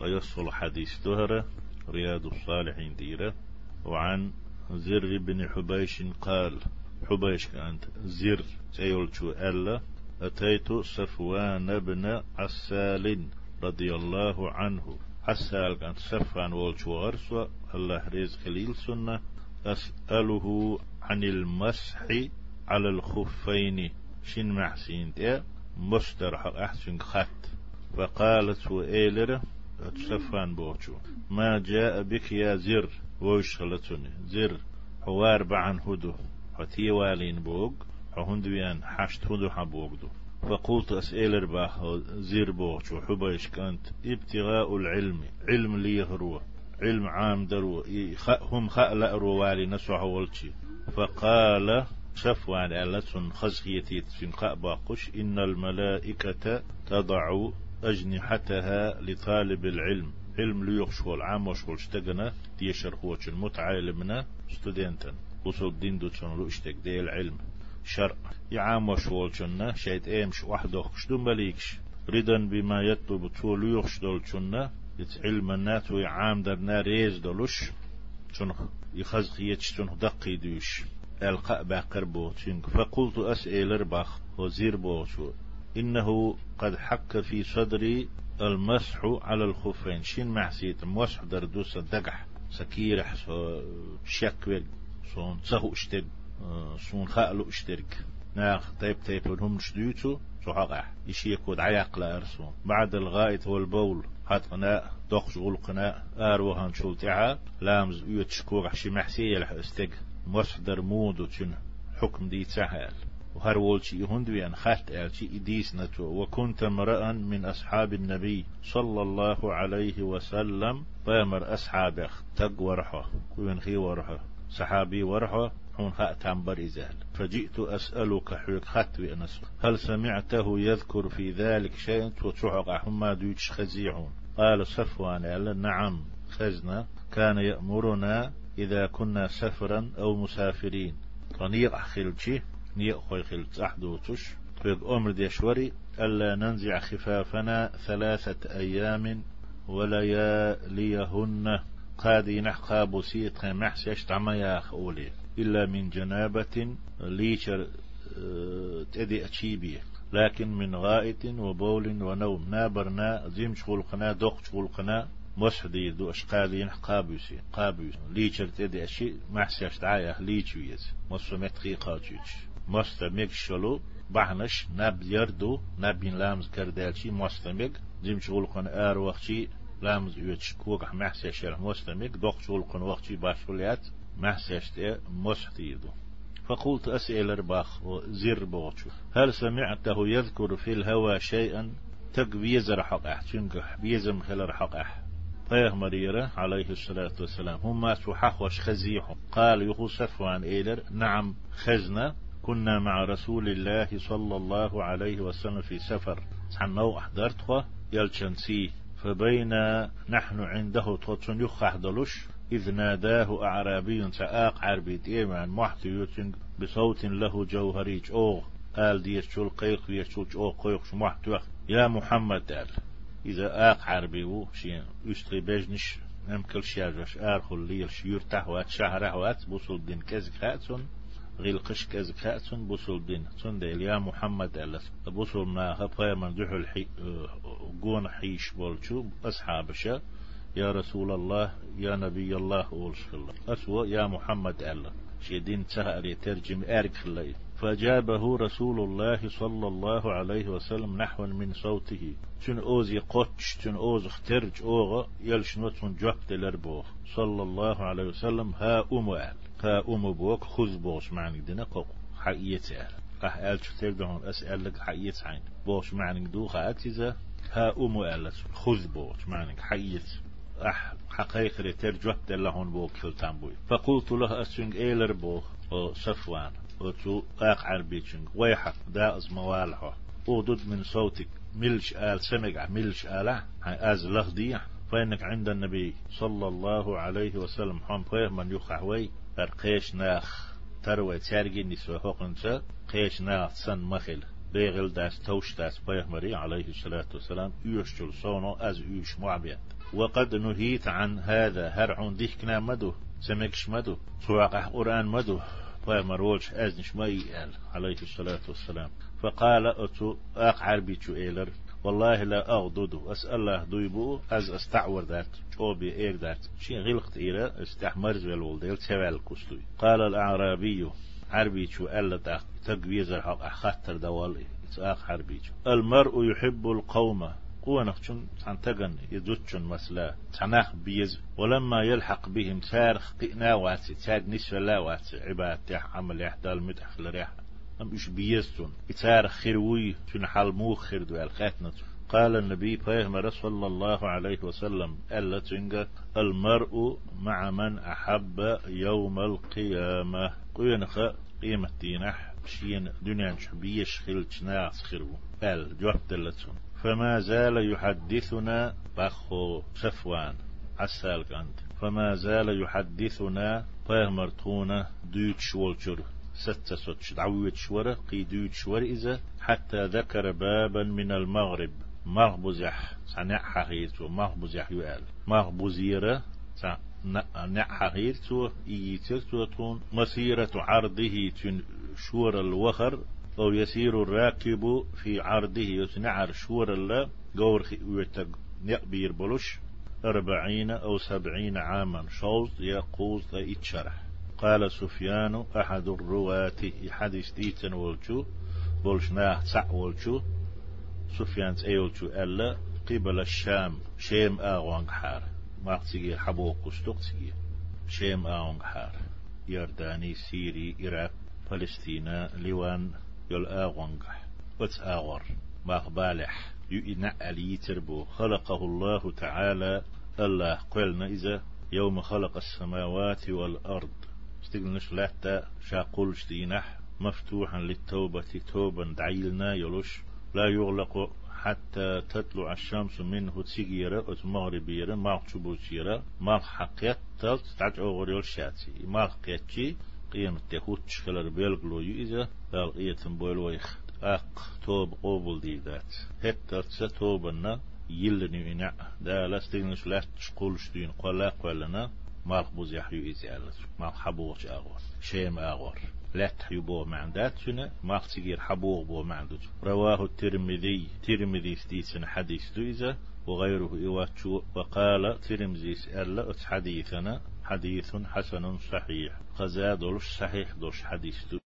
ويصل حديث دهرة رياض الصالحين ديرة. وعن زر بن حبيش قال حبيش كانت زر تيولتو ألا أتيت صفوان بن عسال رضي الله عنه. عسال كانت صفوان والتو غرسوة الله ريز خليل سنة أسأله عن المسح على الخفين. شن محسين تيا مستر حق أحسن خط. فقالت وإيلر تصفان بوچو. ما جاء بك يا زر ويشغلتني زر حوار بعن هدو. حتي والين بوغ حهندويان حشت هدو حبوغدو فقلت أسئل رباح زير بوغ حبيش كانت ابتغاء العلم. علم لي يهرو علم عام درو هم خأل روالي نسوح والشي فقال شفوان ألسن خزخيتي تسن قش إن الملائكة تضع أجنحتها لطالب العلم. علم ليخشول عام وشغل اشتغنا ديشر هو متعلمنا ستودنتن. وصل دين دو تشون اشتق دي العلم. شرع. يعام وشغل شنا شيت إيمش. وحده خشدون بليكش ردا بما يطلب طول يخشدول شنا علم النات ويعام درنا ريز دولش شنو يخزق يتشتون دقي دوش. القاء باقر بوتشنك فقلت أسئل رباخ. وزير بوتشو إنه قد حك في صدري المسح على الخفين. شين محسيت؟ مسح دردوس دقح سكيرح شكوك صون تسهو اشتد صون خالو اشترك. ناخ تيب تيب هم شديتو صحقع يشي يكود عياق لأرسو بعد الغائط والبول حتى قناء دخش غول قناء آروهان شولتعا لامز يوت شكوغ شي محسي يلح استق مسح درمودو تشن حكم دي تسهل. وهر وولشي يهندوي أن خات ألشي إديس نتو. وكنت امرأ من أصحاب النبي صلى الله عليه وسلم. بامر أصحابه تق ورحه كوين خي ورحه صحابي ورحه حون خاء تنبر إزال فجئت أسألك حيك خطوي أنس. هل سمعته يذكر في ذلك شيء؟ وتشعق حما دويتش خزيعون. قال صفوان نعم. خزنا كان يأمرنا إذا كنا سفرا أو مسافرين. طنيق خلشي نيق خوي خلت أحدو تش فيق أمر ديشوري ألا ننزع خفافنا ثلاثة أيام ولياليهن. قادي نحقا بسيط محسيش تعميا أولي إلا من جنابة ليشر آه، تدي أتشيبي لكن من غائط وبول ونوم. نابرنا زيم شغل دوق شغل مسحدي دو أشقالين قابوسي قابوس ليشر تدي أشي محسيش تعايا ليشويز مصمت قيقاتيش مستمك شلو بحنش نب يردو نبين لامز كردالشي مستمك زيم شغل قن آر وقتي لامز يوتش كوك محسي شرح مستمك دوق شغل قن وقتي باشوليات محسي شتي مستيدو فقلت أسئل رباخ وزر بوتشو هل سمعته يذكر في الهوى شيئا تق بيزر حق أح تنقح بيزم خلر حق أح طيه مريرة عليه الصلاة والسلام هم سحخ وش خزيحهم قال يخو صفوان إيلر نعم خزنا كنا مع رسول الله صلى الله عليه وسلم في سفر. سحنو أحضرتها يلشنسي فبين نحن عنده توتون يخ أحضلوش إذ ناداه أعرابي سآق عربي إيمان محتي يوتن بصوت له جوهريج أوغ قال شو القيق يشول أوغ قيق شو محتوى يا محمد قال إذا آق عربي و شين يشتري بجنش نمكل شاجش آرخل ليل شيور تحوات شهر أحوات بوصل دين كزك هاتون. غيل قش كز كأسن بوصل دين ديل يا محمد ألس. بوصل ما هفاير من دحو الحي قون حيش بولشو. أصحابشا يا رسول الله يا نبي الله أولش الله أسوأ يا محمد ألا. شيدين تسهر يترجم أرك خلي فجابه رسول الله صلى الله عليه وسلم نحو من صوته. تن أوز يقوتش تن أوز اخترج أوغا. يلش نوتون جوكت لربوخ صلى الله عليه وسلم ها أموال قا أم بوك خذ بوش معنى دينا قو أهل قح أهل شتير دهون أسأل لك حقيت عين بوش معنى دو خاتزة ها أم أهل خذ بوش معنى حقيت أح حقيقة ترجوت لهون بوك كلتان بوي فقلت له أسنج إيلر بوخ صفوان وتو أق عربيتشنج ويحك دا از موالحه أودد من صوتك ملش آل سمع ملش آله أز لغدي فإنك عند النبي صلى الله عليه وسلم حم من يخحوي بر قيش ناخ تروي تارجي نسوى حقنسا قيش ناخ سن مخل بيغل داس توش داس بيغمري عليه الصلاة والسلام يوشجل صونو أز يوش معبيت وقد نهيت عن هذا هرعون ديكنا مدو سمكش مدو سواقع قرآن مدو. بيغمر ولش أزنش ما يقال عليه الصلاة والسلام فقال أتو أقعر بيتو إيلر والله لا أغضد أسأل الله دويبو. أز أستعور ذات أوبي إير ذات شي غلقت إيرا استحمر زوال ولديل تسوال كستوي قال الأعرابي. عربي شو ألا تقويزر حق. أخطر دوالي إتاق عربي المرء يحب القوم. نخشن تنتقن. يدوتشن مسلا. تناخ بيز. ولما يلحق بهم تارخ قئنا واتي. تاق نسفة لا واتي. عباد تح عمل يحدال مدح لريح. أم إش بيزتون إتارخ خيروي تنحل موخر دو الخاتنة قال النبي فيهم صلى الله عليه وسلم ألا تنجا المرء مع من أحب يوم القيامة. قينخ قيمة دينح شين دنيا شبيش خلت ناس خيرو قال جواب دلتون فما زال يحدثنا بخو صفوان. عسال كانت فما زال يحدثنا فيهمرتونا دوتش والجر ستة ستش دعوية شورة قي دوت شورة إذا حتى ذكر بابا من المغرب. مغبزح سنع حقيت ومغبزح يقال مغبزيرة نع حقيت إيتر تون. مسيرة عرضه تن شور الوخر. أو يسير الراكب في عرضه يتنعر شور الله. قور ويتق يقبير بلوش. أربعين أو سبعين عاما. شوز يقوز إتشرح قال سفيان أحد الرواة حديث ديتن والجو بولشناه تسع والجو سفيان تأيولجو ألا قبل الشام شيم آغوانغ حار. ما تيجي حبو تيجي شيم آغوانغ حار. يرداني سيري إراق فلسطين لوان يل آغوانغ وتس آغور ما بالح يؤنا علي تربو. خلقه الله تعالى. الله قلنا إذا يوم خلق السماوات والأرض. استقلنش لاتا شاقول شدينح مفتوحا للتوبة توبا دعيلنا يلوش. لا يغلق حتى تطلع الشمس منه تسيجيرا وتمغربيرا ما تشبوشيرا ما حقيت تلت تعج أغريول شاتي ما حقيتشي قيمة تهوت شخلر بيلغلو يؤذا قال قية بويل ويخ أق توب قوبل دي ذات هتر ستوبنا يلني إنع دا لاستينش لا تشقول شدين قلا قلنا ما بوز يحيو إزالة ما حبوش أغور. شيم أغور. لا تحيبو معندات سنة ما تجير حبوغ بو معندوت رواه الترمذي. ترمذي ستيسن حديث دويزة وغيره إواتشو وقال ترمذي سأل حديثنا. حديث حسن صحيح. قزاد صحيح دوش حديث